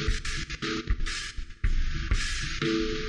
you